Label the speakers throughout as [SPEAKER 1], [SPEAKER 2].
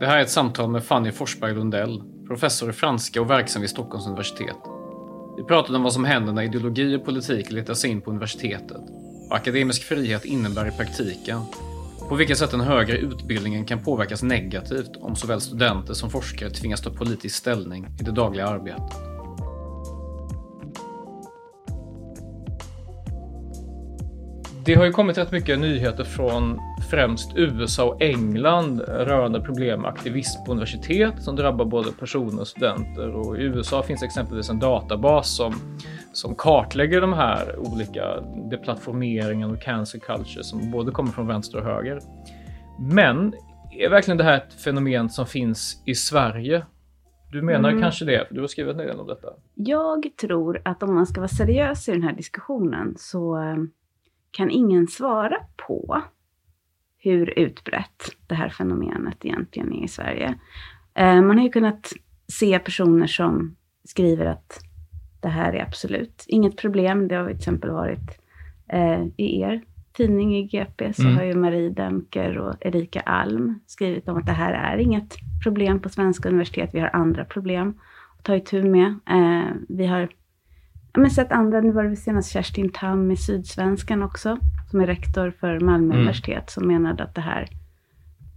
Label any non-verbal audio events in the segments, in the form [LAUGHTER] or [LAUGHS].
[SPEAKER 1] Det här är ett samtal med Fanny Forsberg Lundell, professor i franska och verksam vid Stockholms universitet. Vi pratade om vad som händer när ideologi och politik letar sig in på universitetet, vad akademisk frihet innebär i praktiken, på vilket sätt den högre utbildningen kan påverkas negativt om såväl studenter som forskare tvingas ta politisk ställning i det dagliga arbetet. Det har ju kommit rätt mycket nyheter från främst USA och England rörande problem med aktivism på universitet som drabbar både personer och studenter. Och I USA finns exempelvis en databas som, som kartlägger de här olika deplattformeringen och cancel culture som både kommer från vänster och höger. Men är verkligen det här ett fenomen som finns i Sverige? Du menar
[SPEAKER 2] Mm.
[SPEAKER 1] kanske det, för du har skrivit en del om detta.
[SPEAKER 2] Jag tror att om man ska vara seriös i den här diskussionen så eh, kan ingen svara på hur utbrett det här fenomenet egentligen är i Sverige. Eh, Man har ju kunnat se personer som skriver att det här är absolut inget problem. Det har till exempel varit eh, i er tidning i GP så
[SPEAKER 1] Mm.
[SPEAKER 2] har ju Marie Demker och Erika Alm skrivit om att det här är inget problem på svenska universitet. Vi har andra problem att ta itu med. Eh, vi har men sett andra, nu var det senast Kerstin Tam i Sydsvenskan också, som är rektor för Malmö
[SPEAKER 1] Mm.
[SPEAKER 2] universitet, som menade att det här,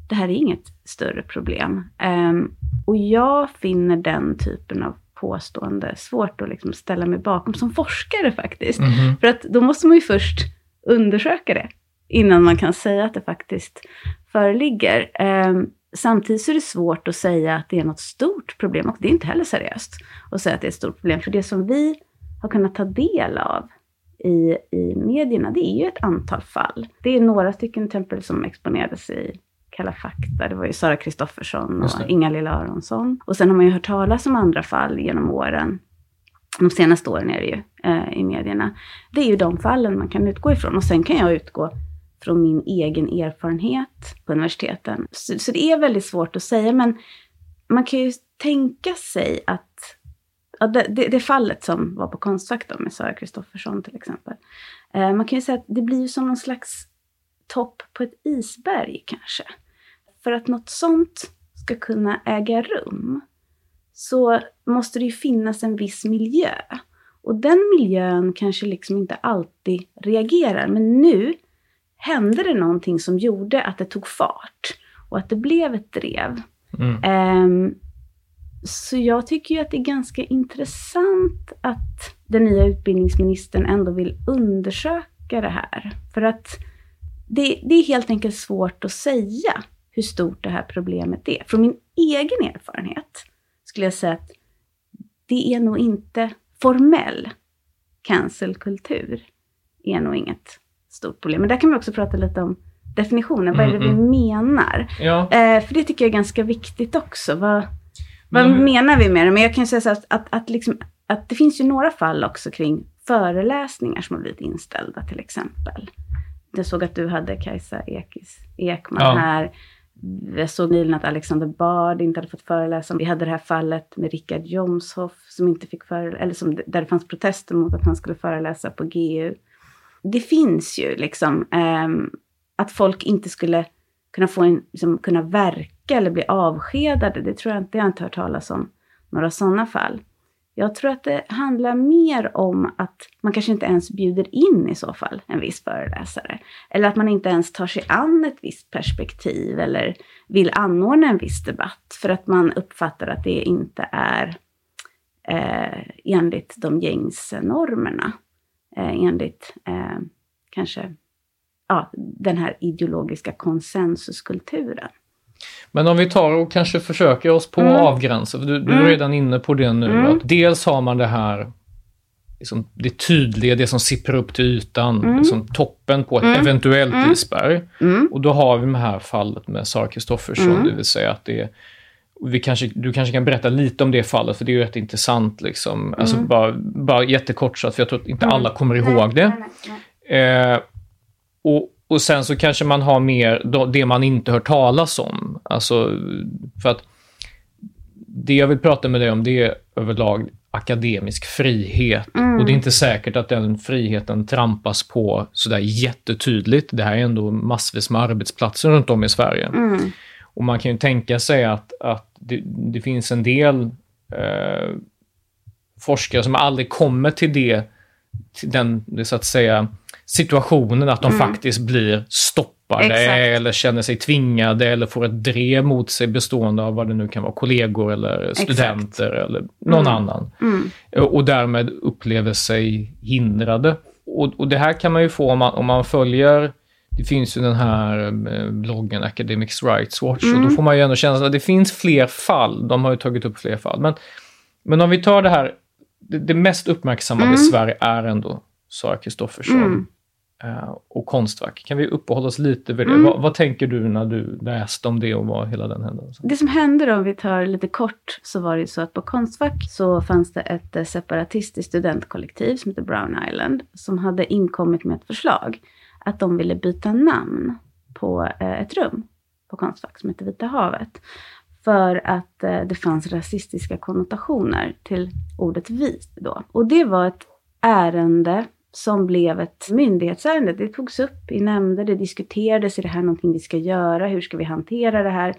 [SPEAKER 2] det här är inget större problem. Ehm, och jag finner den typen av påstående svårt att liksom ställa mig bakom, som forskare faktiskt.
[SPEAKER 1] Mhm.
[SPEAKER 2] För att då måste man ju först undersöka det, innan man kan säga att det faktiskt föreligger. Ehm, samtidigt så är det svårt att säga att det är något stort problem, och det är inte heller seriöst att säga att det är ett stort problem. För det som vi har kunnat ta del av i, i medierna, det är ju ett antal fall. Det är några stycken exempel som exponerades i Kalla fakta. Det var ju Sara Kristoffersson och. Inga-Lill Aronsson. Och sen har man ju hört talas om andra fall genom åren. De senaste åren är det ju eh, i medierna. Det är ju de fallen man kan utgå ifrån. Och sen kan jag utgå från min egen erfarenhet på universiteten. Så, så det är väldigt svårt att säga, men man kan ju tänka sig att ja, det, det, det fallet som var på Konstfack då, med Sara Kristoffersson till exempel. Eh, man kan ju säga att det blir ju som någon slags topp på ett isberg kanske. För att något sånt ska kunna äga rum så måste det ju finnas en viss miljö. Och den miljön kanske liksom inte alltid reagerar. Men nu hände det någonting som gjorde att det tog fart och att det blev ett drev.
[SPEAKER 1] Mm.
[SPEAKER 2] Ehm, så jag tycker ju att det är ganska intressant att den nya utbildningsministern ändå vill undersöka det här. För att det, det är helt enkelt svårt att säga hur stort det här problemet är. Från min egen erfarenhet skulle jag säga att det är nog inte formell cancelkultur är nog inget stort problem. Men där kan vi också prata lite om definitionen. Vad är det vi
[SPEAKER 1] Mm,
[SPEAKER 2] menar?
[SPEAKER 1] Ja,
[SPEAKER 2] Eh, för det tycker jag är ganska viktigt också. Vad, vad
[SPEAKER 1] Men-
[SPEAKER 2] menar vi med det? Men jag kan ju säga så att, att, att, liksom, att det finns ju några fall också kring föreläsningar som har blivit inställda till exempel. Jag såg att du hade Kajsa Ekis, Ekman
[SPEAKER 1] Ja.
[SPEAKER 2] här. Jag såg nyligen att Alexander Bard inte hade fått föreläsa. Vi hade det här fallet med Richard Jomshoff som inte fick föreläsa, eller som, där det fanns protester mot att han skulle föreläsa på GU. Det finns ju liksom ehm, att folk inte skulle kunna få en, liksom, kunna verka eller bli avskedade. Det tror jag inte, jag har inte hört talas om några sådana fall. Jag tror att det handlar mer om att man kanske inte ens bjuder in i så fall en viss föreläsare. Eller att man inte ens tar sig an ett visst perspektiv eller vill anordna en viss debatt för att man uppfattar att det inte är eh, enligt de gängse normerna. Eh, enligt eh, kanske ja, den här ideologiska konsensuskulturen.
[SPEAKER 1] Men om vi tar och kanske försöker oss på mm. avgränsa, för du, du mm. är redan inne på det nu, mm. att dels har man det här liksom, det tydliga, det som sipprar upp till ytan, mm. liksom, toppen på ett mm. eventuellt mm. isberg. Mm. Och då har vi det här fallet med Sara Kristoffersson, mm. det vill säga att det vi kanske, du kanske kan berätta lite om det fallet, för det är ju rätt intressant. Liksom. Alltså mm. bara, bara jättekortfattat, för jag tror att inte alla kommer ihåg det. Eh, och, och sen så kanske man har mer det man inte hört talas om. Alltså, för att det jag vill prata med dig om, det är överlag akademisk frihet. Mm. Och det är inte säkert att den friheten trampas på sådär jättetydligt. Det här är ändå massvis med arbetsplatser runt om i Sverige. Mm. Och man kan ju tänka sig att, att det, det finns en del eh, forskare som aldrig kommer till det, till den, det så att säga, situationen att de mm. faktiskt blir stoppade Exakt. eller känner sig tvingade eller får ett drev mot sig bestående av vad det nu kan vara, kollegor eller studenter Exakt. eller någon mm. annan. Mm. Och därmed upplever sig hindrade. Och, och, det här kan man ju få om man, om man följer det finns ju den här eh, bloggen Academics Rights Watch och då mm. får man ju ändå känslan att det finns fler fall. De har ju tagit upp fler fall. Men, men om vi tar det här, det, det mest uppmärksammade mm. i Sverige är ändå Sara Kristoffersson. Uh, och Konstfack. Kan vi uppehålla oss lite vid det? Mm. Vad, vad, tänker du när du läste om det och vad hela den händelsen?
[SPEAKER 2] Det som hände då, om vi tar lite kort, så var det ju så att på Konstfack så fanns det ett eh, separatistiskt studentkollektiv som heter Brown Island, som hade inkommit med ett förslag att de ville byta namn på eh, ett rum på Konstfack som heter Vita havet. För att eh, det fanns rasistiska konnotationer till ordet vit då. Och det var ett ärende som blev ett myndighetsärende. Det togs upp i nämnder, det diskuterades, är det här någonting vi ska göra? Hur ska vi hantera det här?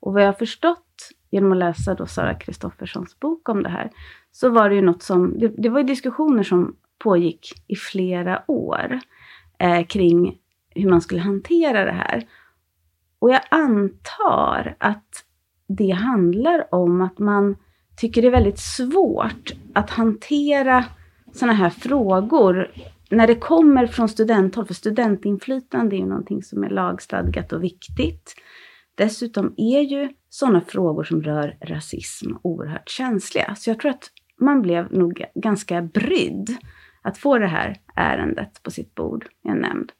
[SPEAKER 2] Och vad jag har förstått genom att läsa då Sara Kristofferssons bok om det här, så var det ju något som, det, det var ju diskussioner som pågick i flera år eh, kring hur man skulle hantera det här. Och jag antar att det handlar om att man tycker det är väldigt svårt att hantera sådana här frågor när det kommer från studenthåll, för studentinflytande är ju någonting som är lagstadgat och viktigt. Dessutom är ju sådana frågor som rör rasism oerhört känsliga. Så jag tror att man blev nog ganska brydd att få det här ärendet på sitt bord i en nämnd.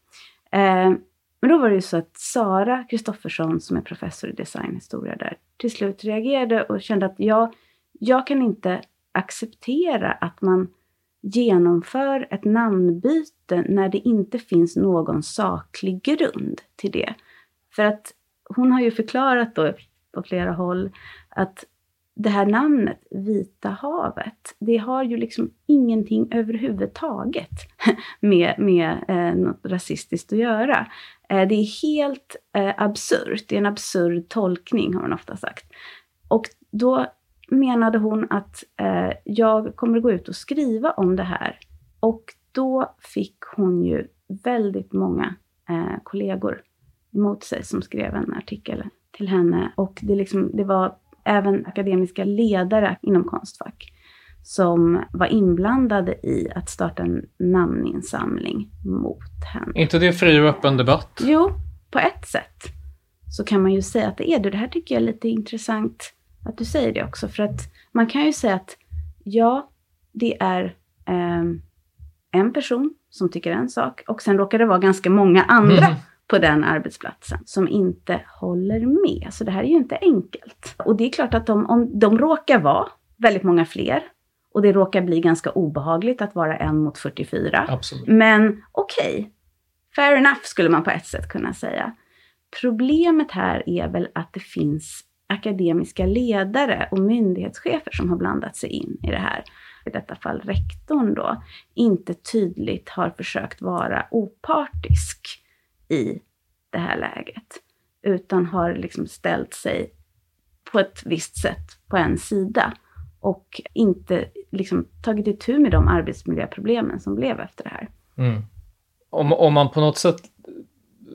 [SPEAKER 2] Eh, men då var det ju så att Sara Kristoffersson, som är professor i designhistoria där, till slut reagerade och kände att jag, jag kan inte acceptera att man genomför ett namnbyte när det inte finns någon saklig grund till det. För att hon har ju förklarat då på flera håll att det här namnet, Vita havet, det har ju liksom ingenting överhuvudtaget [LAUGHS] med, med eh, något rasistiskt att göra. Eh, det är helt eh, absurt, det är en absurd tolkning har hon ofta sagt. Och då menade hon att eh, jag kommer gå ut och skriva om det här. Och då fick hon ju väldigt många eh, kollegor emot sig som skrev en artikel till henne. Och det, liksom, det var även akademiska ledare inom Konstfack som var inblandade i att starta en namninsamling mot henne.
[SPEAKER 1] inte det fri och öppen debatt?
[SPEAKER 2] Jo, på ett sätt så kan man ju säga att det är det. Det här tycker jag är lite intressant att du säger det också. För att man kan ju säga att ja, det är eh, en person som tycker en sak och sen råkar det vara ganska många andra mm på den arbetsplatsen som inte håller med. Så det här är ju inte enkelt. Och det är klart att de, om de råkar vara väldigt många fler och det råkar bli ganska obehagligt att vara en mot 44.
[SPEAKER 1] Absolut.
[SPEAKER 2] Men okej, okay, fair enough skulle man på ett sätt kunna säga. Problemet här är väl att det finns akademiska ledare och myndighetschefer som har blandat sig in i det här. I detta fall rektorn då, inte tydligt har försökt vara opartisk i det här läget. Utan har liksom ställt sig på ett visst sätt på en sida och inte liksom tagit itu med de arbetsmiljöproblemen som blev efter det här.
[SPEAKER 1] Mm. Om, om man på något sätt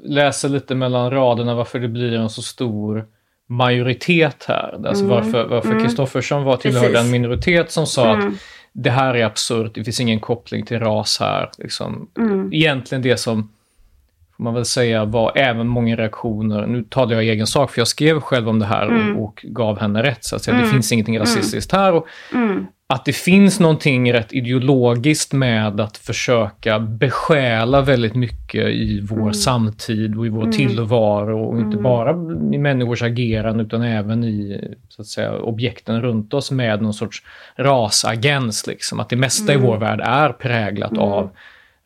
[SPEAKER 1] läser lite mellan raderna varför det blir en så stor majoritet här. Alltså
[SPEAKER 2] Mm.
[SPEAKER 1] varför, varför
[SPEAKER 2] Mm.
[SPEAKER 1] Kristoffersson var tillhörde en minoritet som sa
[SPEAKER 2] Mm.
[SPEAKER 1] att det här är absurt, det finns ingen koppling till ras här. Liksom.
[SPEAKER 2] Mm.
[SPEAKER 1] Egentligen det som, får man väl säga, var även många reaktioner. Nu talar jag i egen sak, för jag skrev själv om det här
[SPEAKER 2] Mm.
[SPEAKER 1] och, och gav henne rätt. Så att säga. Det
[SPEAKER 2] Mm.
[SPEAKER 1] finns ingenting rasistiskt här. Och
[SPEAKER 2] Mm.
[SPEAKER 1] Att det finns någonting rätt ideologiskt med att försöka besjäla väldigt mycket i vår
[SPEAKER 2] Mm.
[SPEAKER 1] samtid och i vår
[SPEAKER 2] Mm.
[SPEAKER 1] tillvaro och inte
[SPEAKER 2] Mm.
[SPEAKER 1] bara i människors agerande utan även i så att säga, objekten runt oss med någon sorts rasagens. Liksom. Att det mesta
[SPEAKER 2] Mm.
[SPEAKER 1] i vår värld är präglat
[SPEAKER 2] Mm.
[SPEAKER 1] av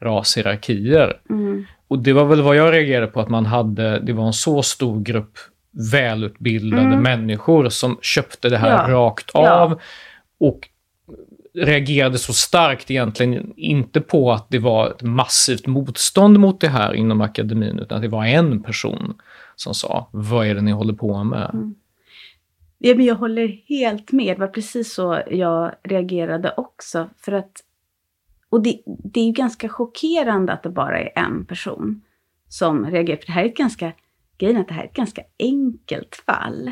[SPEAKER 1] rashierarkier.
[SPEAKER 2] Mm.
[SPEAKER 1] Och det var väl vad jag reagerade på, att man hade, det var en så stor grupp välutbildade människor som köpte det här
[SPEAKER 2] Ja.
[SPEAKER 1] rakt
[SPEAKER 2] Ja.
[SPEAKER 1] av och reagerade så starkt egentligen inte på att det var ett massivt motstånd mot det här inom akademin, utan att det var en person som sa, vad är det ni håller på med?
[SPEAKER 2] Mm. Ja, men jag håller helt med. Det var precis så jag reagerade också. För att, och det, det är ju ganska chockerande att det bara är en person som reagerar. För det här är ett ganska, grejen är att det här är ett ganska enkelt fall.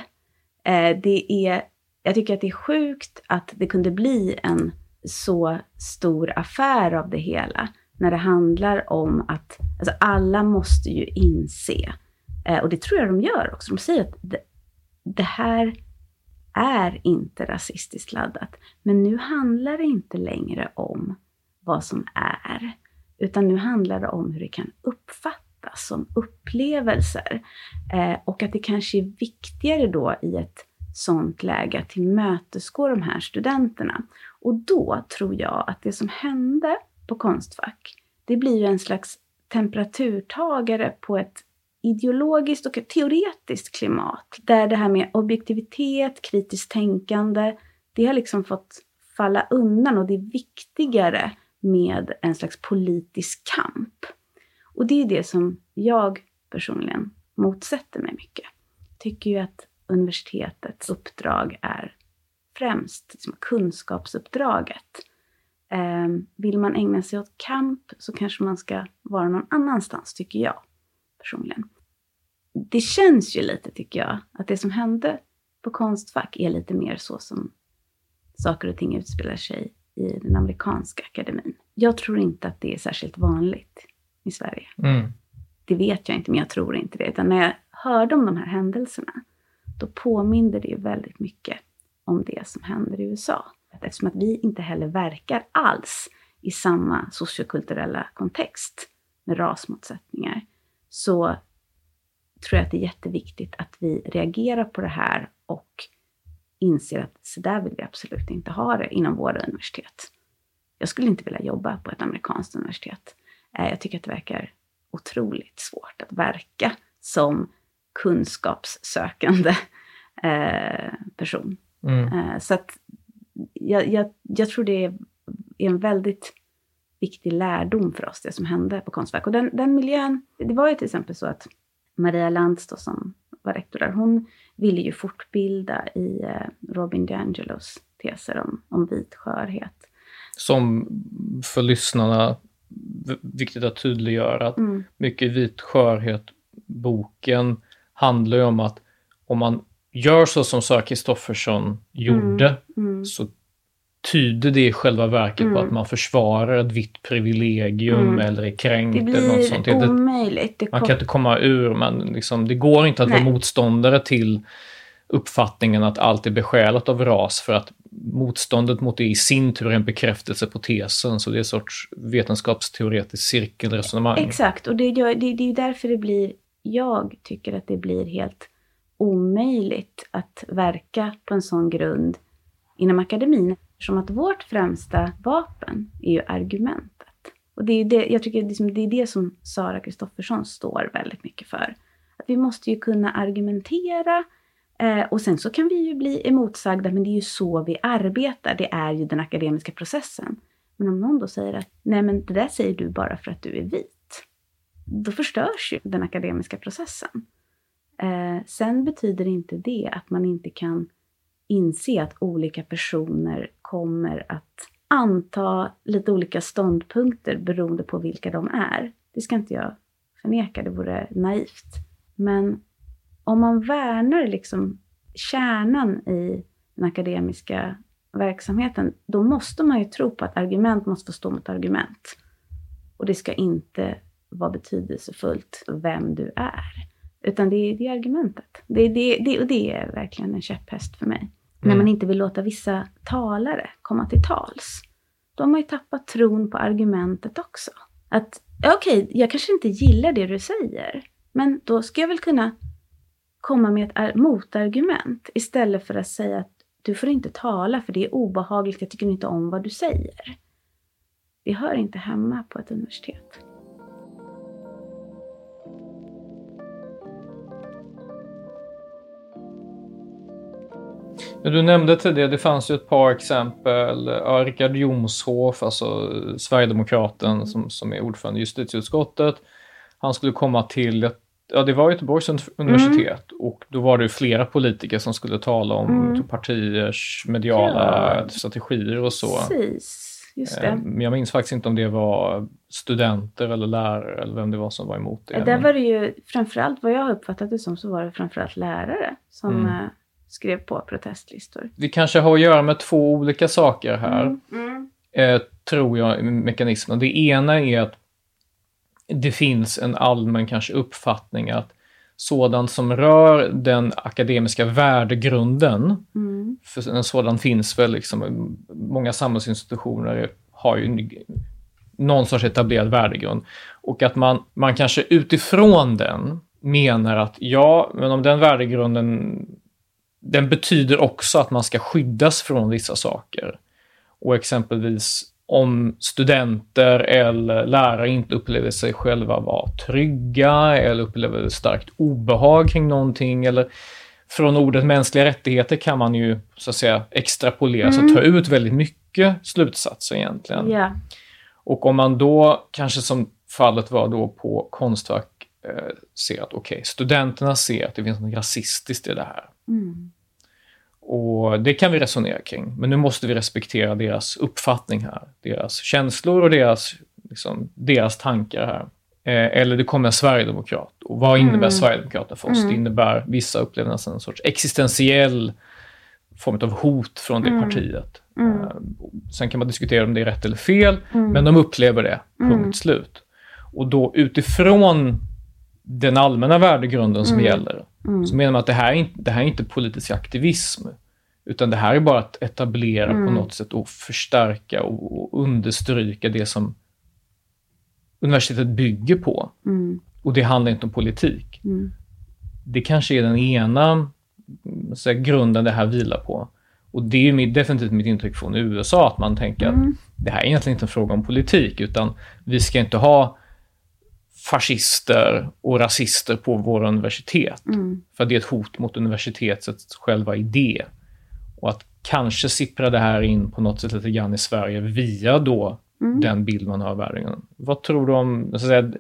[SPEAKER 2] Eh, det är, jag tycker att det är sjukt att det kunde bli en så stor affär av det hela. När det handlar om att, alltså alla måste ju inse, eh, och det tror jag de gör också, de säger att det, det här är inte rasistiskt laddat. Men nu handlar det inte längre om vad som är, utan nu handlar det om hur det kan uppfattas som upplevelser. Eh, och att det kanske är viktigare då i ett sånt läge att tillmötesgå de här studenterna. Och då tror jag att det som hände på Konstfack, det blir ju en slags temperaturtagare på ett ideologiskt och ett teoretiskt klimat. Där det här med objektivitet, kritiskt tänkande, det har liksom fått falla undan och det är viktigare med en slags politisk kamp. Och det är det som jag personligen motsätter mig mycket. Tycker ju att universitetets uppdrag är främst liksom kunskapsuppdraget. Eh, vill man ägna sig åt kamp så kanske man ska vara någon annanstans, tycker jag personligen. Det känns ju lite, tycker jag, att det som hände på Konstfack är lite mer så som saker och ting utspelar sig i den amerikanska akademin. Jag tror inte att det är särskilt vanligt i Sverige.
[SPEAKER 1] Mm.
[SPEAKER 2] Det vet jag inte, men jag tror inte det. Utan när jag hörde om de här händelserna, då påminde det ju väldigt mycket om det som händer i USA. Eftersom att vi inte heller verkar alls i samma sociokulturella kontext med rasmotsättningar, så tror jag att det är jätteviktigt att vi reagerar på det här och inser att så där vill vi absolut inte ha det inom våra universitet. Jag skulle inte vilja jobba på ett amerikanskt universitet. Eh, jag tycker att det verkar otroligt svårt att verka som kunskapssökande [LAUGHS] eh, person.
[SPEAKER 1] Mm.
[SPEAKER 2] Eh, Så att jag, jag, jag tror det är en väldigt viktig lärdom för oss, det som hände på Konstfack. Och den, den miljön, det var ju till exempel så att Maria Lantz då, som var rektor där, hon ville ju fortbilda i eh, Robin DiAngelos teser om, om vit skörhet.
[SPEAKER 1] Som för lyssnarna, viktigt att tydliggöra att
[SPEAKER 2] Mm.
[SPEAKER 1] mycket vit skörhet, boken, handlar ju om att om man gör så som Sara Kristoffersson gjorde,
[SPEAKER 2] Mm.
[SPEAKER 1] så tyder det i själva verket på
[SPEAKER 2] Mm.
[SPEAKER 1] att man försvarar ett vitt privilegium
[SPEAKER 2] Mm.
[SPEAKER 1] eller är kränkt
[SPEAKER 2] Det
[SPEAKER 1] eller något sånt.
[SPEAKER 2] blir omöjligt. Det
[SPEAKER 1] man kan inte komma ur, man, liksom, det går inte att
[SPEAKER 2] Nej.
[SPEAKER 1] vara motståndare till uppfattningen att allt är besjälat av ras för att motståndet mot det i sin tur är en bekräftelse på tesen, så det är en sorts vetenskapsteoretiskt cirkelresonemang.
[SPEAKER 2] Exakt, och det, det, det är därför det blir, jag tycker att det blir helt omöjligt att verka på en sån grund inom akademin. Som att vårt främsta vapen är ju argumentet. Och det är ju det, jag tycker liksom det är det som Sara Kristoffersson står väldigt mycket för. Att vi måste ju kunna argumentera eh, och sen så kan vi ju bli emotsagda, men det är ju så vi arbetar. Det är ju den akademiska processen. Men om någon då säger att nej men det där säger du bara för att du är vit. Då förstörs ju den akademiska processen. Eh, sen betyder inte det att man inte kan inse att olika personer kommer att anta lite olika ståndpunkter beroende på vilka de är. Det ska inte jag förneka, det vore naivt. Men om man värnar liksom kärnan i den akademiska verksamheten, då måste man ju tro på att argument måste få stå mot argument. Och det ska inte vara betydelsefullt vem du är. Utan det är, det är argumentet. Det, det, det, och det är verkligen en käpphäst för mig. Mm. När man inte vill låta vissa talare komma till tals. Då har man ju tappat tron på argumentet också. Att okej, okay, jag kanske inte gillar det du säger. Men då ska jag väl kunna komma med ett motargument istället för att säga att du får inte tala för det är obehagligt, jag tycker inte om vad du säger. Det hör inte hemma på ett universitet.
[SPEAKER 1] Du nämnde tidigare, det fanns ju ett par exempel. Ja, Richard Jomshof, alltså Sverigedemokraten mm. som, som är ordförande i justitieutskottet. Han skulle komma till, ja det var Göteborgs universitet mm. och då var det flera politiker som skulle tala om mm. partiers mediala ja. strategier och så.
[SPEAKER 2] Precis. Just det.
[SPEAKER 1] Men jag minns faktiskt inte om det var studenter eller lärare eller vem det var som var emot det.
[SPEAKER 2] Där var det ju framförallt, vad jag uppfattat det som, så var det framförallt lärare som mm. Skrev på protestlistor.
[SPEAKER 1] Vi kanske har att göra med två olika saker här, mm. Mm. Eh, tror jag, mekanismen. Det ena är att det finns en allmän kanske uppfattning att sådant som rör den akademiska värdegrunden, mm. för en sådan finns väl liksom, många samhällsinstitutioner har ju någon sorts etablerad värdegrund. Och att man, man kanske utifrån den menar att ja, men om den värdegrunden den betyder också att man ska skyddas från vissa saker. Och exempelvis om studenter eller lärare inte upplever sig själva vara trygga eller upplever starkt obehag kring någonting eller från ordet mänskliga rättigheter kan man ju så att säga extrapolera, mm. så ta ut väldigt mycket slutsatser egentligen.
[SPEAKER 2] Yeah.
[SPEAKER 1] Och om man då, kanske som fallet var då på Konstfack, eh, ser att okej, okay, studenterna ser att det finns något rasistiskt i det här.
[SPEAKER 2] Mm.
[SPEAKER 1] Och det kan vi resonera kring, men nu måste vi respektera deras uppfattning här, deras känslor och deras, liksom, deras tankar här. Eh, eller det kommer en sverigedemokrat. Och vad innebär mm. Sverigedemokraterna för oss? Mm. Det innebär, vissa upplever nästan en sorts existentiell form av hot från det mm. partiet. Mm. Eh, sen kan man diskutera om det är rätt eller fel, mm. men de upplever det, punkt mm. slut. Och då utifrån den allmänna värdegrunden som mm. gäller, mm. så menar man att det här, är inte, det här är inte politisk aktivism, utan det här är bara att etablera mm. på något sätt och förstärka och, och, understryka det som universitetet bygger på.
[SPEAKER 2] Mm.
[SPEAKER 1] Och det handlar inte om politik.
[SPEAKER 2] Mm.
[SPEAKER 1] Det kanske är den ena säga, grunden det här vilar på. Och det är mitt, definitivt mitt intryck från USA, att man tänker att mm. det här är egentligen inte en fråga om politik, utan vi ska inte ha fascister och rasister på våra universitet.
[SPEAKER 2] Mm.
[SPEAKER 1] För det är ett hot mot universitetets själva idé. Och att kanske sippra det här in på något sätt lite grann i Sverige via då mm. den bild man har av världen. Vad tror du om, så att säga,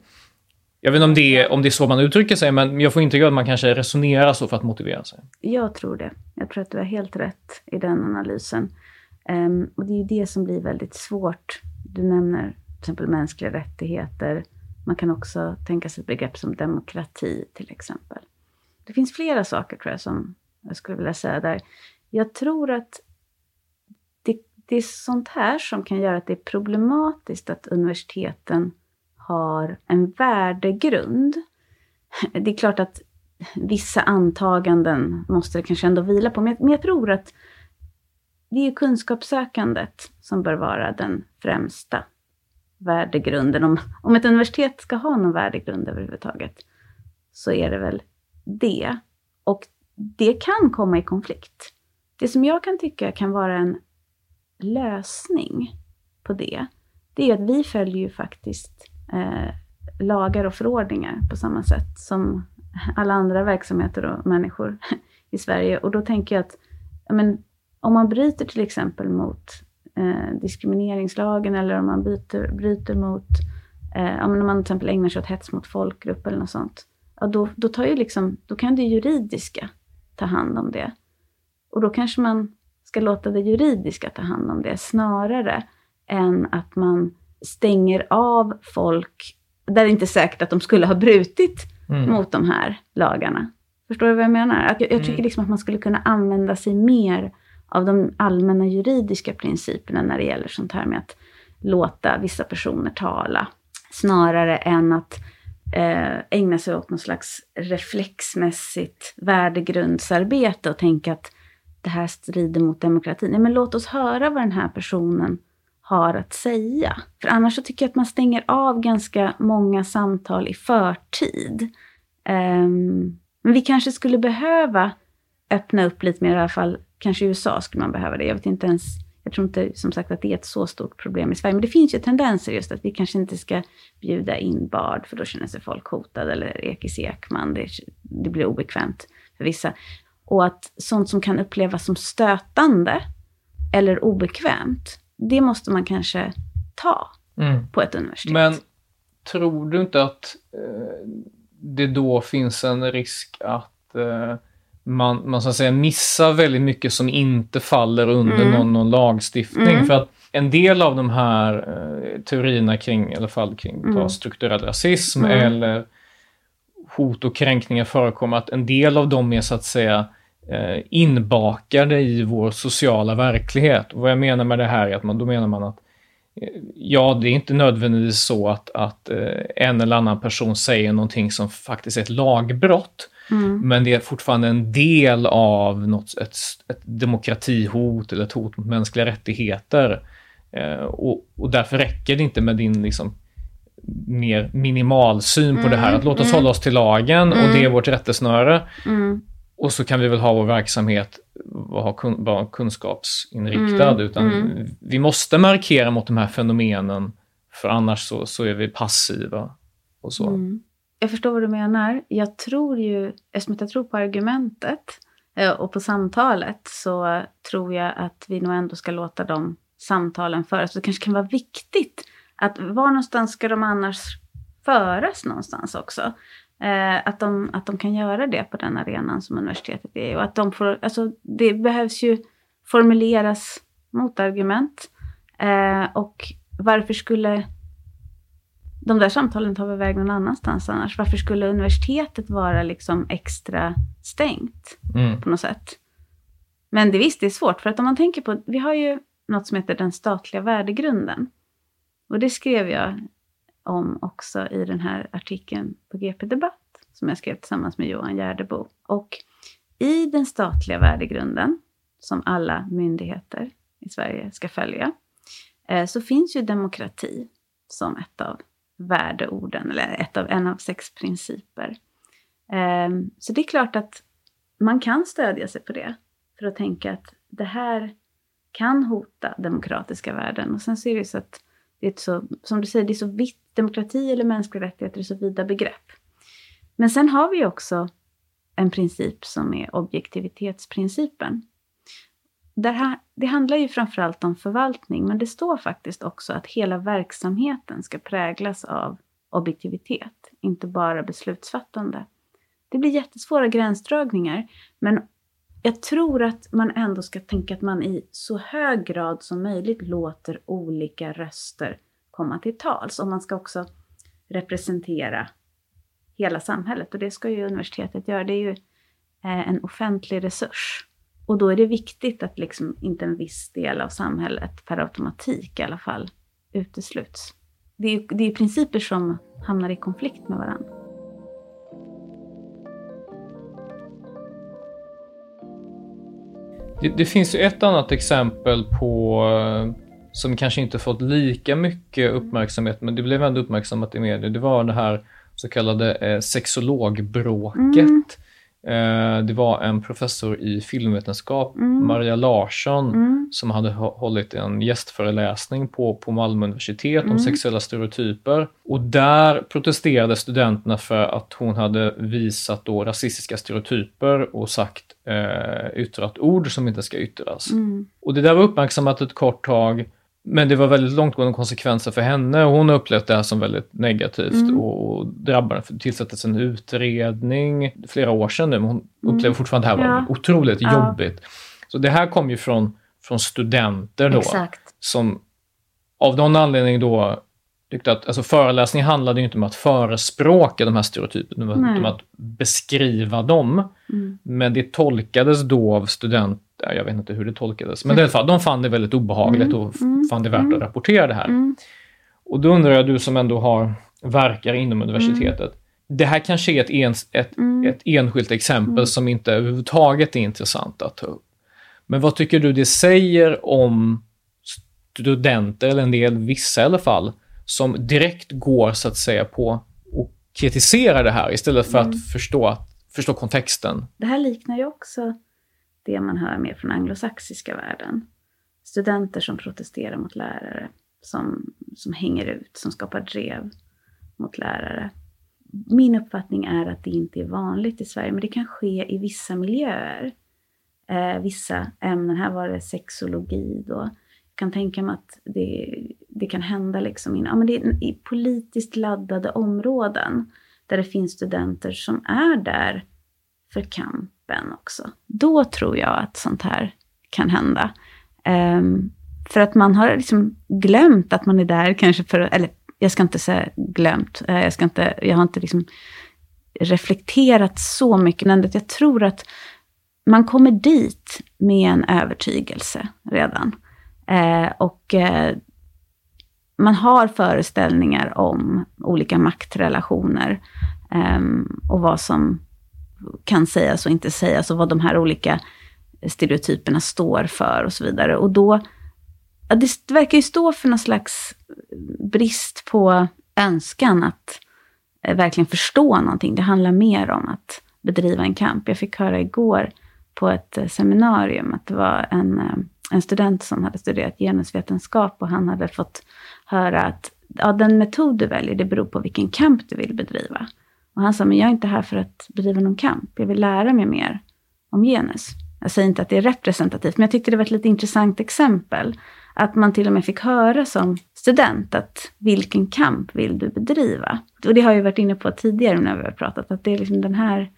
[SPEAKER 1] jag vet inte om det, är, om det är så man uttrycker sig, men jag får intrycket att man kanske resonerar så för att motivera sig.
[SPEAKER 2] Jag tror det. Jag tror att du har helt rätt i den analysen. Um, och det är det som blir väldigt svårt. Du nämner till exempel mänskliga rättigheter, man kan också tänka sig ett begrepp som demokrati till exempel. Det finns flera saker tror jag som jag skulle vilja säga där. Jag tror att det, det är sånt här som kan göra att det är problematiskt att universiteten har en värdegrund. Det är klart att vissa antaganden måste det kanske ändå vila på, men jag, men jag tror att det är kunskapssökandet som bör vara den främsta värdegrunden. Om, om ett universitet ska ha någon värdegrund överhuvudtaget, så är det väl det. Och det kan komma i konflikt. Det som jag kan tycka kan vara en lösning på det, det är att vi följer ju faktiskt eh, lagar och förordningar på samma sätt som alla andra verksamheter och människor [LAUGHS] i Sverige. Och då tänker jag att men, om man bryter till exempel mot eh, diskrimineringslagen eller om man byter, bryter mot, eh, om man till exempel ägnar sig åt hets mot folkgrupp eller något sånt, ja, då, då, tar ju liksom, då kan det juridiska ta hand om det. Och då kanske man ska låta det juridiska ta hand om det snarare än att man stänger av folk där det inte är säkert att de skulle ha brutit
[SPEAKER 1] Mm.
[SPEAKER 2] mot de här lagarna. Förstår du vad jag menar? Att jag, jag tycker
[SPEAKER 1] Mm.
[SPEAKER 2] liksom att man skulle kunna använda sig mer av de allmänna juridiska principerna när det gäller sånt här med att låta vissa personer tala. Snarare än att eh, ägna sig åt någon slags reflexmässigt värdegrundsarbete och tänka att det här strider mot demokratin. Nej, men låt oss höra vad den här personen har att säga. För annars så tycker jag att man stänger av ganska många samtal i förtid. Um, men vi kanske skulle behöva öppna upp lite mer i alla fall. Kanske i USA skulle man behöva det. Jag vet inte ens, jag tror inte som sagt att det är ett så stort problem i Sverige. Men det finns ju tendenser just att vi kanske inte ska bjuda in Bard för då känner sig folk hotade. Eller Ekis Ekman, det, det blir obekvämt för vissa. Och att sånt som kan upplevas som stötande eller obekvämt, det måste man kanske ta
[SPEAKER 1] Mm.
[SPEAKER 2] på ett universitet.
[SPEAKER 1] Men tror du inte att eh, det då finns en risk att eh, man, man så att säga missar väldigt mycket som inte faller under
[SPEAKER 2] Mm.
[SPEAKER 1] någon, någon lagstiftning?
[SPEAKER 2] Mm.
[SPEAKER 1] För att en del av de här eh, teorierna kring, i alla fall kring
[SPEAKER 2] Mm.
[SPEAKER 1] strukturell rasism
[SPEAKER 2] Mm.
[SPEAKER 1] eller hot och kränkningar förekommer, att en del av dem är så att säga eh, inbakade i vår sociala verklighet. Och vad jag menar med det här är att man, då menar man att eh, Ja, det är inte nödvändigtvis så att, att eh, en eller annan person säger någonting som faktiskt är ett lagbrott.
[SPEAKER 2] Mm.
[SPEAKER 1] Men det är fortfarande en del av något, ett, ett demokratihot eller ett hot mot mänskliga rättigheter. Eh, och, och därför räcker det inte med din liksom, mer minimalsyn på det här.
[SPEAKER 2] Mm,
[SPEAKER 1] Att låt oss
[SPEAKER 2] mm.
[SPEAKER 1] hålla oss till lagen och
[SPEAKER 2] Mm.
[SPEAKER 1] det är vårt rättesnöre.
[SPEAKER 2] Mm.
[SPEAKER 1] Och så kan vi väl ha vår verksamhet vara kun, vara kunskapsinriktad.
[SPEAKER 2] Mm,
[SPEAKER 1] Utan
[SPEAKER 2] mm.
[SPEAKER 1] vi måste markera mot de här fenomenen. För annars så, så är vi passiva. Och så.
[SPEAKER 2] Mm. Jag förstår vad du menar. Jag tror ju, eftersom jag tror på argumentet eh, och på samtalet, så tror jag att vi nog ändå ska låta de samtalen föras. Det kanske kan vara viktigt att var någonstans ska de annars föras någonstans också? Eh, att, de, att de kan göra det på den arenan som universitetet är. Och att de får, alltså, det behövs ju formuleras motargument. Eh, och varför skulle de där samtalen ta väg någon annanstans annars? Varför skulle universitetet vara liksom extra stängt
[SPEAKER 1] Mm.
[SPEAKER 2] på något sätt? Men det visst, det är svårt. För att om man tänker på, vi har ju något som heter den statliga värdegrunden. Och det skrev jag om också i den här artikeln på GP Debatt, som jag skrev tillsammans med Johan Gärdebo. Och i den statliga värdegrunden, som alla myndigheter i Sverige ska följa, eh, så finns ju demokrati som ett av värdeorden, eller ett av, en av sex principer. Eh, så det är klart att man kan stödja sig på det, för att tänka att det här kan hota demokratiska värden. Och sen så är det så att det är så, som du säger, det är så vitt, demokrati eller mänskliga rättigheter är så vida begrepp. Men sen har vi också en princip som är objektivitetsprincipen. Här, det handlar ju framförallt om förvaltning, men det står faktiskt också att hela verksamheten ska präglas av objektivitet, inte bara beslutsfattande. Det blir jättesvåra gränsdragningar, men jag tror att man ändå ska tänka att man i så hög grad som möjligt låter olika röster komma till tals. Och man ska också representera hela samhället. Och det ska ju universitetet göra. Det är ju eh, en offentlig resurs. Och då är det viktigt att liksom inte en viss del av samhället per automatik i alla fall utesluts. Det är ju det är principer som hamnar i konflikt med varandra.
[SPEAKER 1] Det, det finns ju ett annat exempel på eh, som kanske inte fått lika mycket uppmärksamhet, men det blev ändå uppmärksammat i media. Det var det här så kallade eh, sexologbråket.
[SPEAKER 2] Mm.
[SPEAKER 1] Eh, det var en professor i filmvetenskap,
[SPEAKER 2] Mm.
[SPEAKER 1] Maria Larsson,
[SPEAKER 2] Mm.
[SPEAKER 1] som hade hå- hållit en gästföreläsning på, på Malmö universitet om
[SPEAKER 2] Mm.
[SPEAKER 1] sexuella stereotyper. Och där protesterade studenterna för att hon hade visat då rasistiska stereotyper och sagt, eh, yttrat ord som inte ska yttras.
[SPEAKER 2] Mm.
[SPEAKER 1] Och det där var uppmärksammat ett kort tag, men det var väldigt långtgående konsekvenser för henne och hon upplevt det här som väldigt negativt
[SPEAKER 2] Mm.
[SPEAKER 1] och, drabbade. Det tillsattes en utredning flera år sedan nu, men hon
[SPEAKER 2] Mm.
[SPEAKER 1] upplever fortfarande det här var
[SPEAKER 2] Ja.
[SPEAKER 1] otroligt
[SPEAKER 2] Ja.
[SPEAKER 1] jobbigt. Så det här kom ju från, från studenter då,
[SPEAKER 2] Exakt.
[SPEAKER 1] som av någon anledning då tyckte att alltså föreläsningen handlade ju inte om att förespråka de här stereotyperna, utan om att beskriva dem.
[SPEAKER 2] Mm.
[SPEAKER 1] Men det tolkades då av studenter, jag vet inte hur det tolkades, men i alla fall, de fann det väldigt obehagligt och f- fann det värt att rapportera det här.
[SPEAKER 2] Mm.
[SPEAKER 1] Och då undrar jag, du som ändå har, verkar inom universitetet, det här kanske är ett, ens, ett, ett enskilt exempel som inte överhuvudtaget är intressant att ta upp. Men vad tycker du det säger om studenter, eller en del, vissa i alla fall, som direkt går så att säga på och kritiserar det här istället för att förstå, att, förstå kontexten?
[SPEAKER 2] Det här liknar ju också det man hör mer från anglosaxiska världen. Studenter som protesterar mot lärare, som, som hänger ut, som skapar drev mot lärare. Min uppfattning är att det inte är vanligt i Sverige, men det kan ske i vissa miljöer. Eh, vissa ämnen, här var det sexologi då. Jag kan tänka mig att det, det kan hända liksom in, ja, men det är i politiskt laddade områden där det finns studenter som är där för kamp kroppen också. Då tror jag att sånt här kan hända. Um, för att man har liksom glömt att man är där kanske för, eller jag ska inte säga glömt, eh, jag, ska inte, jag har inte liksom reflekterat så mycket, men jag tror att man kommer dit med en övertygelse redan. Eh, och eh, man har föreställningar om olika maktrelationer ehm, och vad som kan sägas och inte sägas och vad de här olika stereotyperna står för och så vidare. Och då, ja, det verkar ju stå för någon slags brist på önskan att eh, verkligen förstå någonting. Det handlar mer om att bedriva en kamp. Jag fick höra igår på ett eh, seminarium att det var en, eh, en student som hade studerat genusvetenskap och han hade fått höra att ja, den metod du väljer, det beror på vilken kamp du vill bedriva. Och han sa, men jag är inte här för att bedriva någon kamp. Jag vill lära mig mer om genus. Jag säger inte att det är representativt, men jag tyckte det var ett lite intressant exempel. Att man till och med fick höra som student att vilken kamp vill du bedriva? Och det har jag varit inne på tidigare när vi har pratat, att det är liksom den här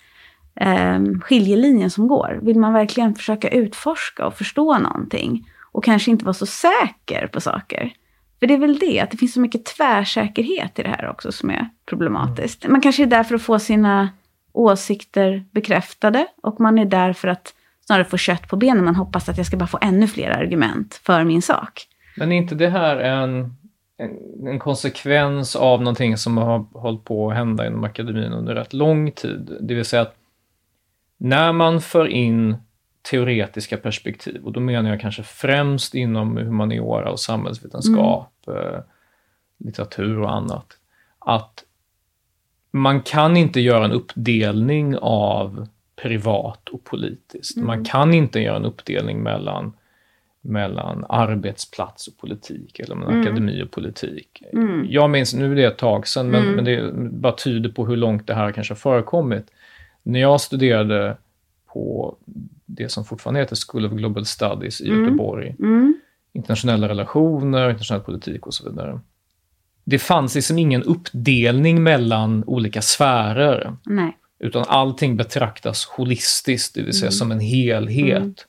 [SPEAKER 2] eh, skiljelinjen som går. Vill man verkligen försöka utforska och förstå någonting och kanske inte vara så säker på saker? För det är väl det, att det finns så mycket tvärsäkerhet i det här också som är problematiskt. Man kanske är där för att få sina åsikter bekräftade och man är där för att snarare få kött på benen. Man hoppas att jag ska bara få ännu fler argument för min sak.
[SPEAKER 1] Men är inte det här en, en, en konsekvens av någonting som har hållit på att hända inom akademin under rätt lång tid? Det vill säga att när man för in teoretiska perspektiv, och då menar jag kanske främst inom humaniora och samhällsvetenskap, eh, litteratur och annat, att man kan inte göra en uppdelning av privat och politiskt. Man kan inte göra en uppdelning mellan, mellan arbetsplats och politik eller mellan akademi och politik. Jag minns, nu är det ett tag sedan, men, men det bara tyder på hur långt det här kanske har förekommit. När jag studerade på det som fortfarande heter School of Global Studies i Göteborg, internationella relationer, internationell politik och så vidare. Det fanns liksom ingen uppdelning mellan olika sfärer.
[SPEAKER 2] Nej.
[SPEAKER 1] Utan allting betraktas holistiskt, det vill säga som en helhet.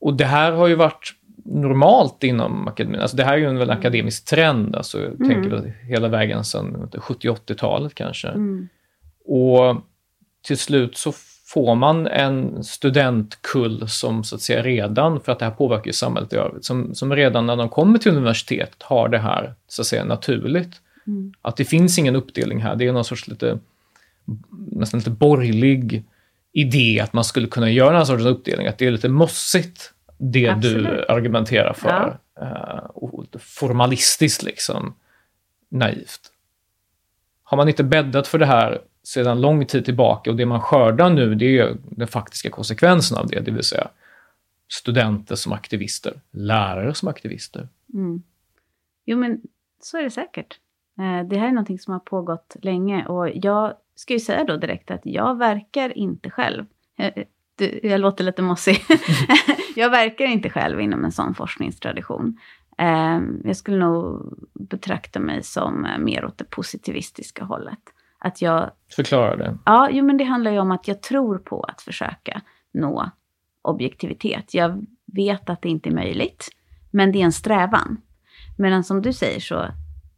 [SPEAKER 1] Och det här har ju varit normalt inom akademin. Alltså det här är ju en väl akademisk trend, alltså jag tänker väl hela vägen sedan 70-80-talet kanske. Och till slut så får man en studentkull som så att säga redan, för att det här påverkar ju samhället i övrigt, som, som redan när de kommer till universitet har det här så att säga naturligt. Att det finns ingen uppdelning här, det är någon sorts lite nästan lite borgerlig idé att man skulle kunna göra en sorts uppdelning, att det är lite mossigt det du
[SPEAKER 2] Absolut.
[SPEAKER 1] argumenterar för. Eh, och formalistiskt liksom, naivt. Har man inte bäddat för det här sedan lång tid tillbaka och det man skördar nu, det är den faktiska konsekvensen av det, det vill säga studenter som aktivister, lärare som aktivister. Mm.
[SPEAKER 2] Jo, men så är det säkert. Eh, det här är någonting som har pågått länge och jag ska ju säga då direkt att jag verkar inte själv. Eh, eh, jag, jag låter lite mossig. [LAUGHS] jag verkar inte själv inom en sån forskningstradition. Jag skulle nog betrakta mig som mer åt det positivistiska hållet. Att jag
[SPEAKER 1] Förklara det.
[SPEAKER 2] Ja, jo, men det handlar ju om att jag tror på att försöka nå objektivitet. Jag vet att det inte är möjligt, men det är en strävan. Medan som du säger så,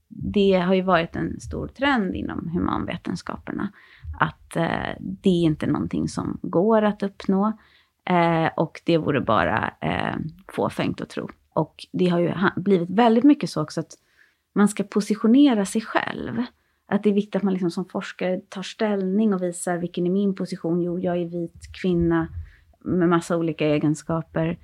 [SPEAKER 2] det har ju varit en stor trend inom humanvetenskaperna, att eh, det är inte någonting som går att uppnå. Eh, och det vore bara eh, fåfängt att tro. Och det har ju blivit väldigt mycket så också att man ska positionera sig själv. Att det är viktigt att man liksom som forskare tar ställning och visar vilken är min position. Jo, jag är vit kvinna med massa olika egenskaper.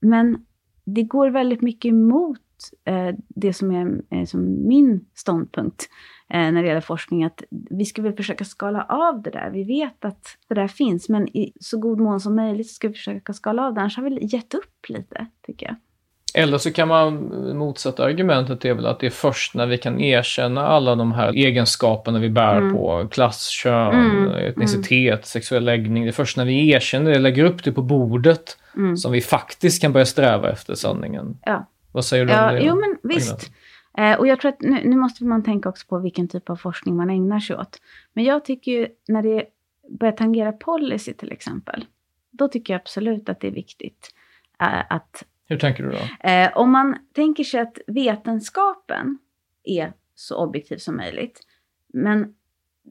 [SPEAKER 2] Men det går väldigt mycket emot eh, det som är eh, som min ståndpunkt eh, när det gäller forskning. Att vi ska väl försöka skala av det där. Vi vet att det där finns, men i så god mån som möjligt ska vi försöka skala av det. Annars har vi gett upp lite, tycker jag.
[SPEAKER 1] Eller så kan man motsätta argumentet är väl att det är först när vi kan erkänna alla de här egenskaperna vi bär mm. på, klass, kön, mm. etnicitet, mm. sexuell läggning. Det är först när vi erkänner det, lägger upp det på bordet, mm. som vi faktiskt kan börja sträva efter sanningen.
[SPEAKER 2] Ja.
[SPEAKER 1] Vad säger du
[SPEAKER 2] ja,
[SPEAKER 1] om det?
[SPEAKER 2] Jo, men visst. Eh, och jag tror att nu, nu, måste man tänka också på vilken typ av forskning man ägnar sig åt. Men jag tycker ju när det börjar tangera policy till exempel, då tycker jag absolut att det är viktigt eh, att
[SPEAKER 1] hur tänker du då?
[SPEAKER 2] Eh, om man tänker sig att vetenskapen är så objektiv som möjligt, men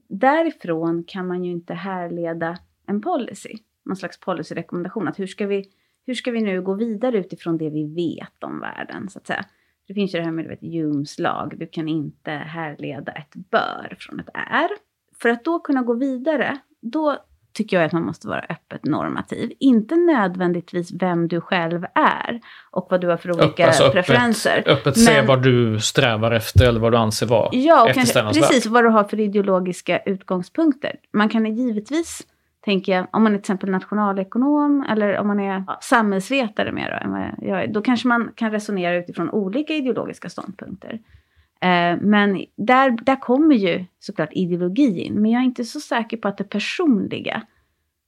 [SPEAKER 2] därifrån kan man ju inte härleda en policy, någon slags policyrekommendation. Att hur ska vi, hur ska vi nu gå vidare utifrån det vi vet om världen, så att säga. Det finns ju det här med vet, Humes lag, du kan inte härleda ett bör från ett är. För att då kunna gå vidare, då tycker jag att man måste vara öppet normativ. Inte nödvändigtvis vem du själv är och vad du har för olika alltså preferenser.
[SPEAKER 1] Öppet, öppet se vad du strävar efter eller vad du anser vara
[SPEAKER 2] Ja, och kanske, precis vad du har för ideologiska utgångspunkter. Man kan givetvis, tänker jag, om man är till exempel nationalekonom eller om man är ja, samhällsvetare mer då, då kanske man kan resonera utifrån olika ideologiska ståndpunkter. Eh, men där, där kommer ju såklart ideologi in. Men jag är inte så säker på att det personliga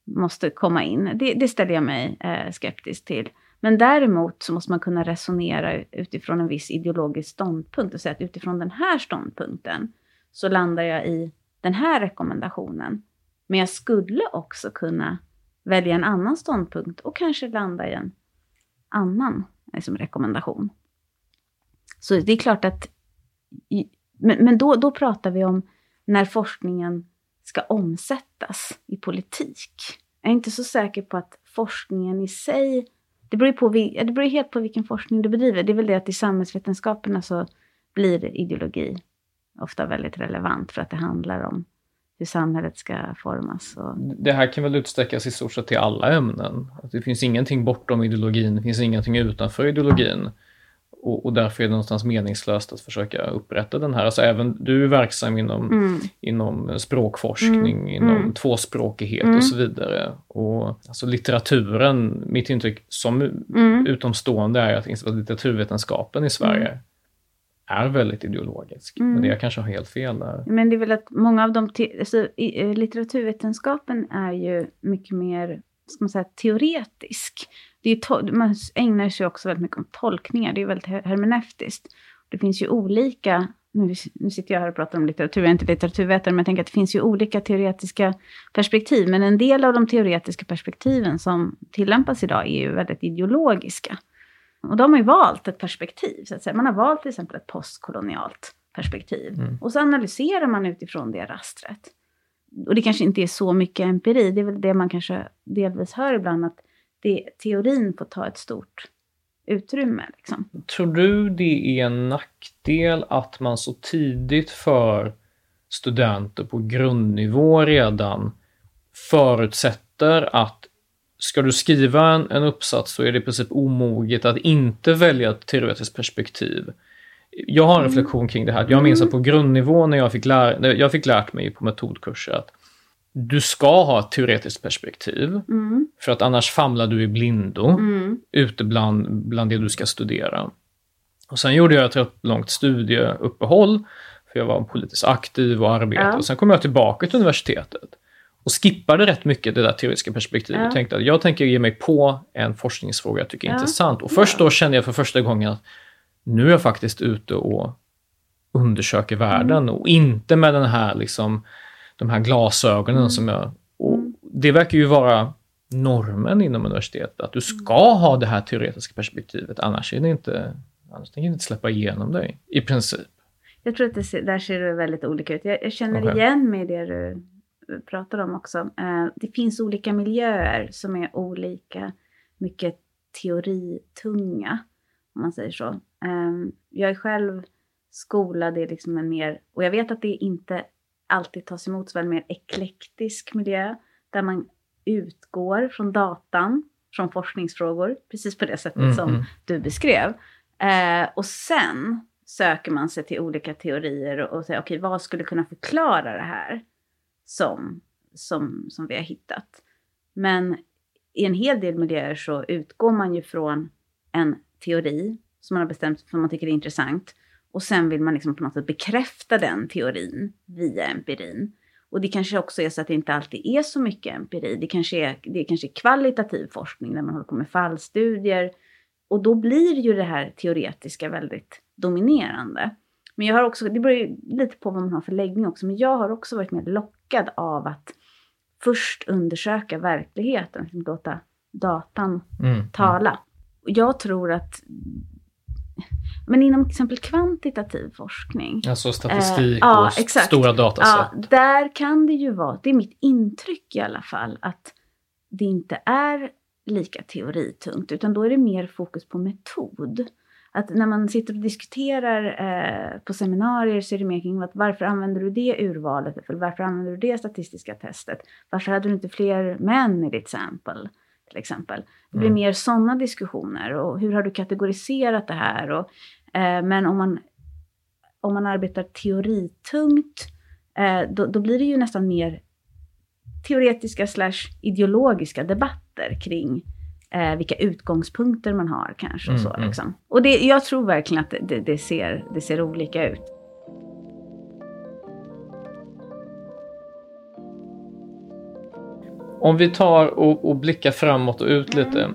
[SPEAKER 2] måste komma in. Det, det ställer jag mig eh, skeptisk till. Men däremot så måste man kunna resonera utifrån en viss ideologisk ståndpunkt och säga att utifrån den här ståndpunkten så landar jag i den här rekommendationen. Men jag skulle också kunna välja en annan ståndpunkt och kanske landa i en annan liksom, rekommendation. Så det är klart att men, men då, då pratar vi om när forskningen ska omsättas i politik. Jag är inte så säker på att forskningen i sig... Det beror, på, det beror helt på vilken forskning du bedriver. Det är väl det att i samhällsvetenskaperna så blir ideologi ofta väldigt relevant för att det handlar om hur samhället ska formas. Och...
[SPEAKER 1] Det här kan väl utsträckas i stort sett till alla ämnen? Det finns ingenting bortom ideologin, det finns ingenting utanför ideologin. Och, och, därför är det någonstans meningslöst att försöka upprätta den här. Alltså även du är verksam inom, mm. inom språkforskning, mm. inom mm. tvåspråkighet och så vidare. Och alltså litteraturen, mitt intryck som mm. utomstående är att litteraturvetenskapen i Sverige är väldigt ideologisk. Men det jag kanske har helt fel där.
[SPEAKER 2] Men det är väl att många av de, alltså, eh, litteraturvetenskapen är ju mycket mer, ska man säga, teoretisk det är man ägnar sig också väldigt mycket om tolkningar. Det är väldigt hermeneutiskt. Det finns ju olika, nu, nu sitter jag här och pratar om litteratur, jag är inte litteraturvetare, men jag tänker att det finns ju olika teoretiska perspektiv. Men en del av de teoretiska perspektiven som tillämpas idag är ju väldigt ideologiska. Och de har ju valt ett perspektiv, så att säga. Man har valt till exempel ett postkolonialt perspektiv. Mm. Och så analyserar man utifrån det rastret. Och det kanske inte är så mycket empiri, det är väl det man kanske delvis hör ibland, att det, teorin får ta ett stort utrymme. Liksom.
[SPEAKER 1] Tror du det är en nackdel att man så tidigt för studenter på grundnivå redan förutsätter att ska du skriva en, en uppsats så är det i princip omoget att inte välja ett teoretiskt perspektiv. Jag har en mm. reflektion kring det här. Jag minns att på grundnivå när jag fick, lär, jag fick lärt mig på metodkurser att du ska ha ett teoretiskt perspektiv. Mm. För att annars famlar du i blindo mm. ute bland, bland det du ska studera. Och sen gjorde jag ett rätt långt studieuppehåll. För jag var politiskt aktiv och arbetade. Ja. Och sen kom jag tillbaka till universitetet. Och skippade rätt mycket det där teoretiska perspektivet. Ja. Och tänkte att jag tänker ge mig på en forskningsfråga jag tycker är ja. intressant. Och först då kände jag för första gången att nu är jag faktiskt ute och undersöker världen. Mm. Och inte med den här liksom de här glasögonen mm. som jag... Och det verkar ju vara normen inom universitetet. Att du ska ha det här teoretiska perspektivet, annars är det inte, annars tänker jag inte släppa igenom dig, i princip.
[SPEAKER 2] Jag tror att det ser, där ser det väldigt olika ut. Jag, jag känner
[SPEAKER 1] Okej.
[SPEAKER 2] igen mig i det du pratar om också. Eh, det finns olika miljöer som är olika mycket teoritunga, om man säger så. Eh, jag är själv skolad i liksom en mer, och jag vet att det inte alltid tas emot som en mer eklektisk miljö, där man utgår från datan, från forskningsfrågor, precis på det sättet
[SPEAKER 1] Mm,
[SPEAKER 2] som
[SPEAKER 1] mm.
[SPEAKER 2] du beskrev. Eh, och sen söker man sig till olika teorier och, och säger okej, vad skulle kunna förklara det här som, som, som vi har hittat? Men i en hel del miljöer så utgår man ju från en teori som man har bestämt för man tycker är intressant. Och sen vill man liksom på något sätt bekräfta den teorin via empirin. Och det kanske också är så att det inte alltid är så mycket empiri. Det kanske är, det kanske är kvalitativ forskning där man håller på med fallstudier. Och då blir ju det här teoretiska väldigt dominerande. Men jag har också, det beror ju lite på vad man har för läggning också, men jag har också varit mer lockad av att först undersöka verkligheten, liksom låta datan
[SPEAKER 1] Mm.
[SPEAKER 2] tala. Och Jag tror att, men inom till exempel kvantitativ forskning,
[SPEAKER 1] Alltså statistik
[SPEAKER 2] Eh, ja,
[SPEAKER 1] och
[SPEAKER 2] exakt.
[SPEAKER 1] stora dataset.
[SPEAKER 2] Ja, där kan det ju vara, det är mitt intryck i alla fall, att det inte är lika teoritungt, utan då är det mer fokus på metod. Att när man sitter och diskuterar eh, på seminarier så är det mer kring att varför använder du det urvalet? Eller varför använder du det statistiska testet? Varför hade du inte fler män i ditt sample? Till exempel. Det blir
[SPEAKER 1] Mm.
[SPEAKER 2] mer sådana diskussioner. Och hur har du kategoriserat det här? Och, eh, men om man, om man arbetar teoritungt eh, då, då blir det ju nästan mer teoretiska slash ideologiska debatter kring eh, vilka utgångspunkter man har kanske. Och,
[SPEAKER 1] Mm,
[SPEAKER 2] så,
[SPEAKER 1] mm.
[SPEAKER 2] liksom. och det, jag tror verkligen att det, det, det, ser, det ser olika ut.
[SPEAKER 1] Om vi tar och, och blickar framåt och ut lite.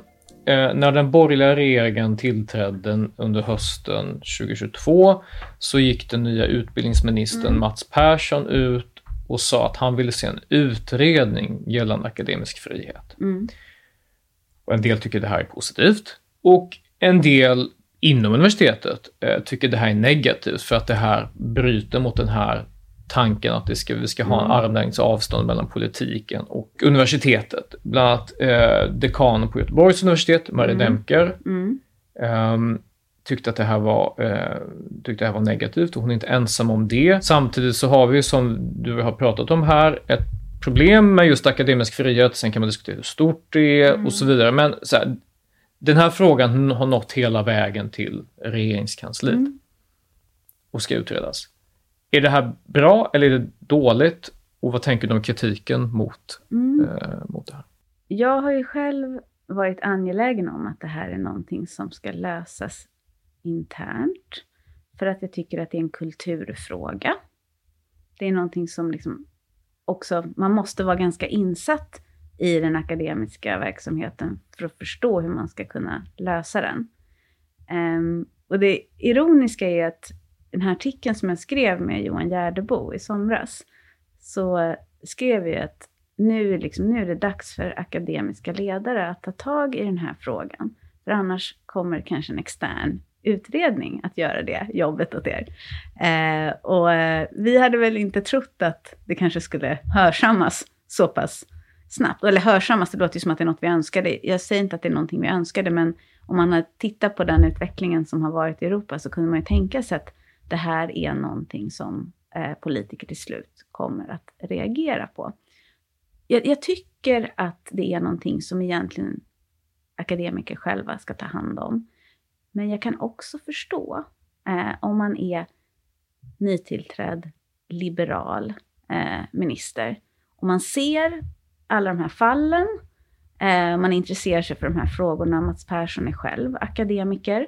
[SPEAKER 1] Eh, när den borgerliga regeringen tillträdde under hösten 2022 så gick den nya utbildningsministern Mats Persson ut och sa att han ville se en utredning gällande akademisk frihet.
[SPEAKER 2] Mm.
[SPEAKER 1] Och en del tycker det här är positivt och en del inom universitetet eh, tycker det här är negativt för att det här bryter mot den här tanken att det ska, vi ska ha en armlängds avstånd mellan politiken och universitetet. Bland annat eh, dekanen på Göteborgs universitet, Marie Demker,
[SPEAKER 2] Mm.
[SPEAKER 1] ehm, tyckte att det här var, eh, tyckte det här var negativt och hon är inte ensam om det. Samtidigt så har vi, som du har pratat om här, ett problem med just akademisk frihet. Sen kan man diskutera hur stort det är och så vidare. Men så här, den här frågan har nått hela vägen till regeringskansliet och ska utredas. Är det här bra eller är det dåligt? Och vad tänker du om kritiken mot,
[SPEAKER 2] Mm.
[SPEAKER 1] eh, mot det här?
[SPEAKER 2] Jag har ju själv varit angelägen om att det här är någonting som ska lösas internt. För att jag tycker att det är en kulturfråga. Det är någonting som liksom också, man måste vara ganska insatt i den akademiska verksamheten för att förstå hur man ska kunna lösa den. Ehm, och det ironiska är att den här artikeln som jag skrev med Johan Gärdebo i somras, så skrev jag att nu, är liksom, nu är det dags för akademiska ledare att ta tag i den här frågan. För annars kommer kanske en extern utredning att göra det jobbet åt er. Eh, och eh, vi hade väl inte trott att det kanske skulle hörsammas så pass snabbt. Eller hörsammas, det låter ju som att det är något vi önskade. Jag säger inte att det är någonting vi önskade, men om man har tittat på den utvecklingen som har varit i Europa så kunde man ju tänka sig att det här är någonting som eh, politiker till slut kommer att reagera på. Jag, jag tycker att det är någonting som egentligen akademiker själva ska ta hand om. Men jag kan också förstå eh, om man är nytillträdd liberal eh, minister och man ser alla de här fallen, eh, man intresserar sig för de här frågorna. Mats Persson är själv akademiker.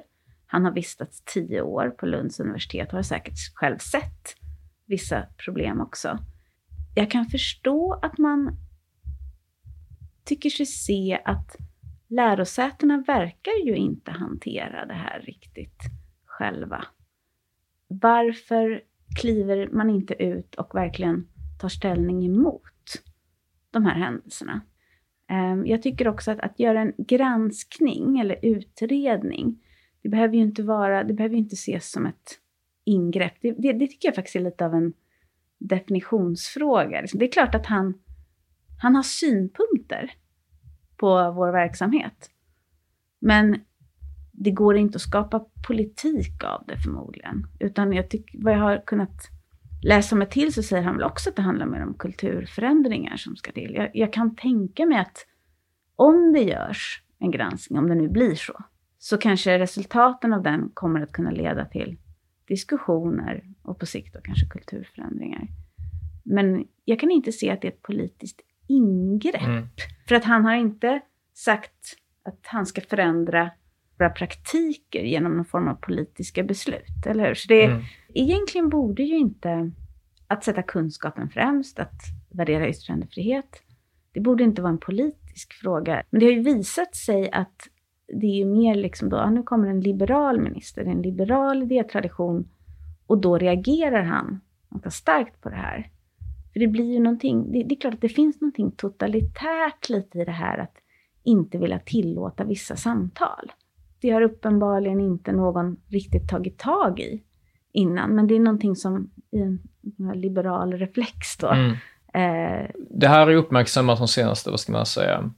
[SPEAKER 2] Han har vistats tio år på Lunds universitet och har säkert själv sett vissa problem också. Jag kan förstå att man tycker sig se att lärosätena verkar ju inte hantera det här riktigt själva. Varför kliver man inte ut och verkligen tar ställning emot de här händelserna? Ehm, jag tycker också att, att göra en granskning eller utredning, det behöver ju inte vara, det behöver inte ses som ett ingrepp. Det, det, det tycker jag faktiskt är lite av en definitionsfråga. Det är klart att han, han har synpunkter på vår verksamhet. Men det går inte att skapa politik av det förmodligen. Utan jag tyck, vad jag har kunnat läsa mig till så säger han väl också att det handlar mer om kulturförändringar som ska till. Jag, jag kan tänka mig att om det görs en granskning, om det nu blir så, så kanske resultaten av den kommer att kunna leda till diskussioner och på sikt då kanske kulturförändringar. Men jag kan inte se att det är ett politiskt ingrepp. Mm. För att han har inte sagt att han ska förändra våra praktiker genom någon form av politiska beslut, eller hur? Så det, mm. egentligen borde ju inte att sätta kunskapen främst, att värdera yttrandefrihet, det borde inte vara en politisk fråga. Men det har ju visat sig att det är ju mer liksom då, ja, nu kommer en liberal minister, en liberal idétradition, och då reagerar han ganska starkt på det här. För det blir ju någonting, det, det, är klart att det finns någonting totalitärt lite i det här att inte vilja tillåta vissa samtal. Det har uppenbarligen inte någon riktigt tagit tag i innan, men det är någonting som i en, en liberal reflex då. Mm.
[SPEAKER 1] Eh, det här är uppmärksammat de senaste, vad ska man säga,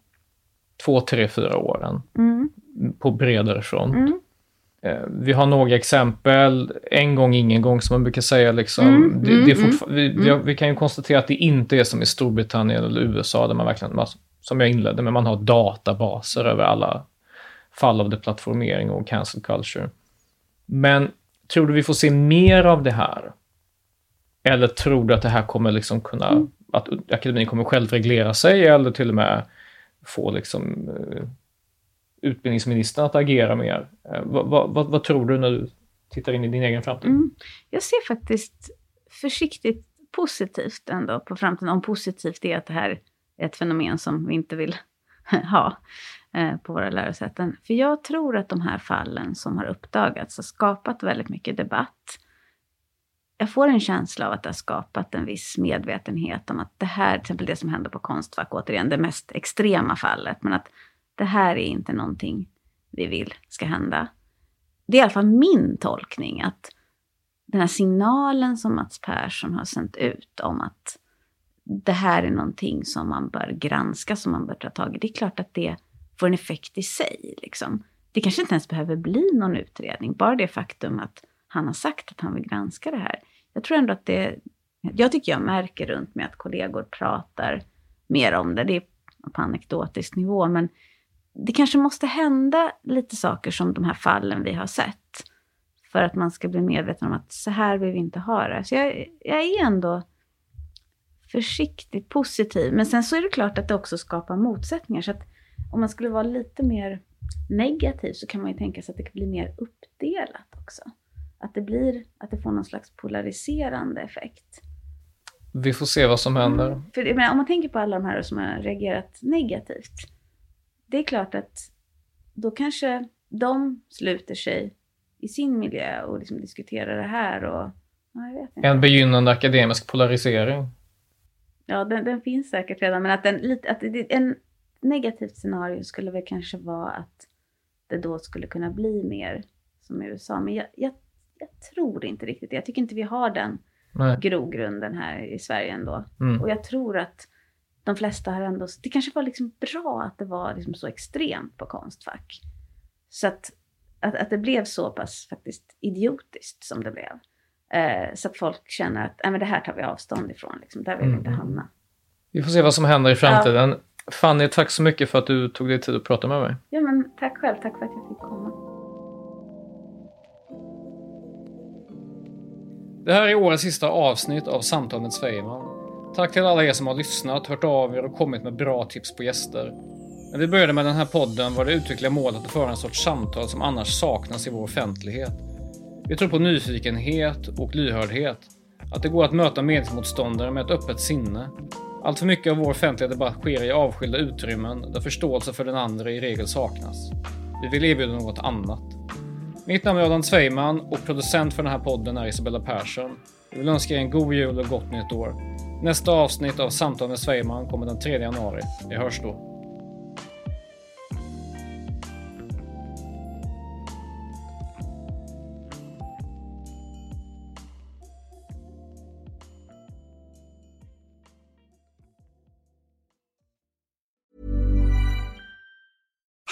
[SPEAKER 1] två, tre, fyra åren. Mm. På bredare front. Mm. Eh, vi har några exempel, en gång, ingen gång som man brukar säga. Liksom. Mm, det, det mm, vi, vi, mm. vi, kan ju konstatera att det inte är som i Storbritannien eller USA, där man verkligen, som jag inledde med, man har databaser över alla fall av deplattformering och cancel culture. Men tror du vi får se mer av det här? Eller tror du att det här kommer liksom kunna, mm. att akademin kommer självreglera sig eller till och med få liksom uh, utbildningsministern att agera mer? Eh, vad, vad, vad, tror du när du tittar in i din egen framtid? Mm.
[SPEAKER 2] Jag ser faktiskt försiktigt positivt ändå på framtiden, om positivt är att det här är ett fenomen som vi inte vill [LAUGHS] ha. Eh, på våra lärosäten. För jag tror att de här fallen som har uppdagats har skapat väldigt mycket debatt. Jag får en känsla av att det har skapat en viss medvetenhet om att det här, till exempel det som hände på Konstfack, återigen det mest extrema fallet, men att det här är inte någonting vi vill ska hända. Det är i alla fall min tolkning att den här signalen som Mats Persson har sänt ut om att det här är någonting som man bör granska, som man bör ta tag i. Det är klart att det får en effekt i sig. Liksom. Det kanske inte ens behöver bli någon utredning, bara det faktum att han har sagt att han vill granska det här. Jag tror ändå att det... Jag tycker jag märker runt med att kollegor pratar mer om det. Det är på anekdotisk nivå, men det kanske måste hända lite saker som de här fallen vi har sett för att man ska bli medveten om att så här vill vi inte ha det. Så jag, jag är ändå försiktigt positiv. Men sen så är det klart att det också skapar motsättningar. Så att om man skulle vara lite mer negativ så kan man ju tänka sig att det kan bli mer uppdelat också. Att det blir, att det får någon slags polariserande effekt.
[SPEAKER 1] Vi får se vad som händer. Mm.
[SPEAKER 2] För men, om man tänker på alla de här som har reagerat negativt. Det är klart att då kanske de sluter sig i sin miljö och liksom diskuterar det här och ja.
[SPEAKER 1] En begynnande akademisk polarisering.
[SPEAKER 2] Ja, den, den finns säkert redan, men att, den, att en, negativt scenario skulle väl kanske vara att det då skulle kunna bli mer som i USA. Men jag, jag, jag tror inte riktigt det. Jag tycker inte vi har den Nej. grogrunden här i Sverige ändå. Mm. Och jag tror att de flesta har ändå... Det kanske var liksom bra att det var liksom så extremt på Konstfack. Så att, att, att det blev så pass faktiskt idiotiskt som det blev. Eh, så att folk känner att äh, men det här tar vi avstånd ifrån. Liksom. Där vill vi mm. inte hamna.
[SPEAKER 1] Vi får se vad som händer i framtiden. Ja. Fanny, tack så mycket för att du tog dig tid att prata med mig.
[SPEAKER 2] Ja, men tack själv. Tack för att jag fick komma.
[SPEAKER 1] Det här är årets sista avsnitt av Samtal med Svejman. Tack till alla er som har lyssnat, hört av er och kommit med bra tips på gäster. När vi började med den här podden var det uttryckliga målet att föra en sorts samtal som annars saknas i vår offentlighet. Vi tror på nyfikenhet och lyhördhet. Att det går att möta meningsmotståndare med ett öppet sinne allt för mycket av vår offentliga debatt sker i avskilda utrymmen där förståelse för den andra i regel saknas. Vi vill erbjuda något annat. Mitt namn är Adam Sveiman och producent för den här podden är Isabella Persson. Vi vill önska er en god jul och gott nytt år. Nästa avsnitt av Samtal med Sverigeman kommer den 3 januari. Vi hörs då.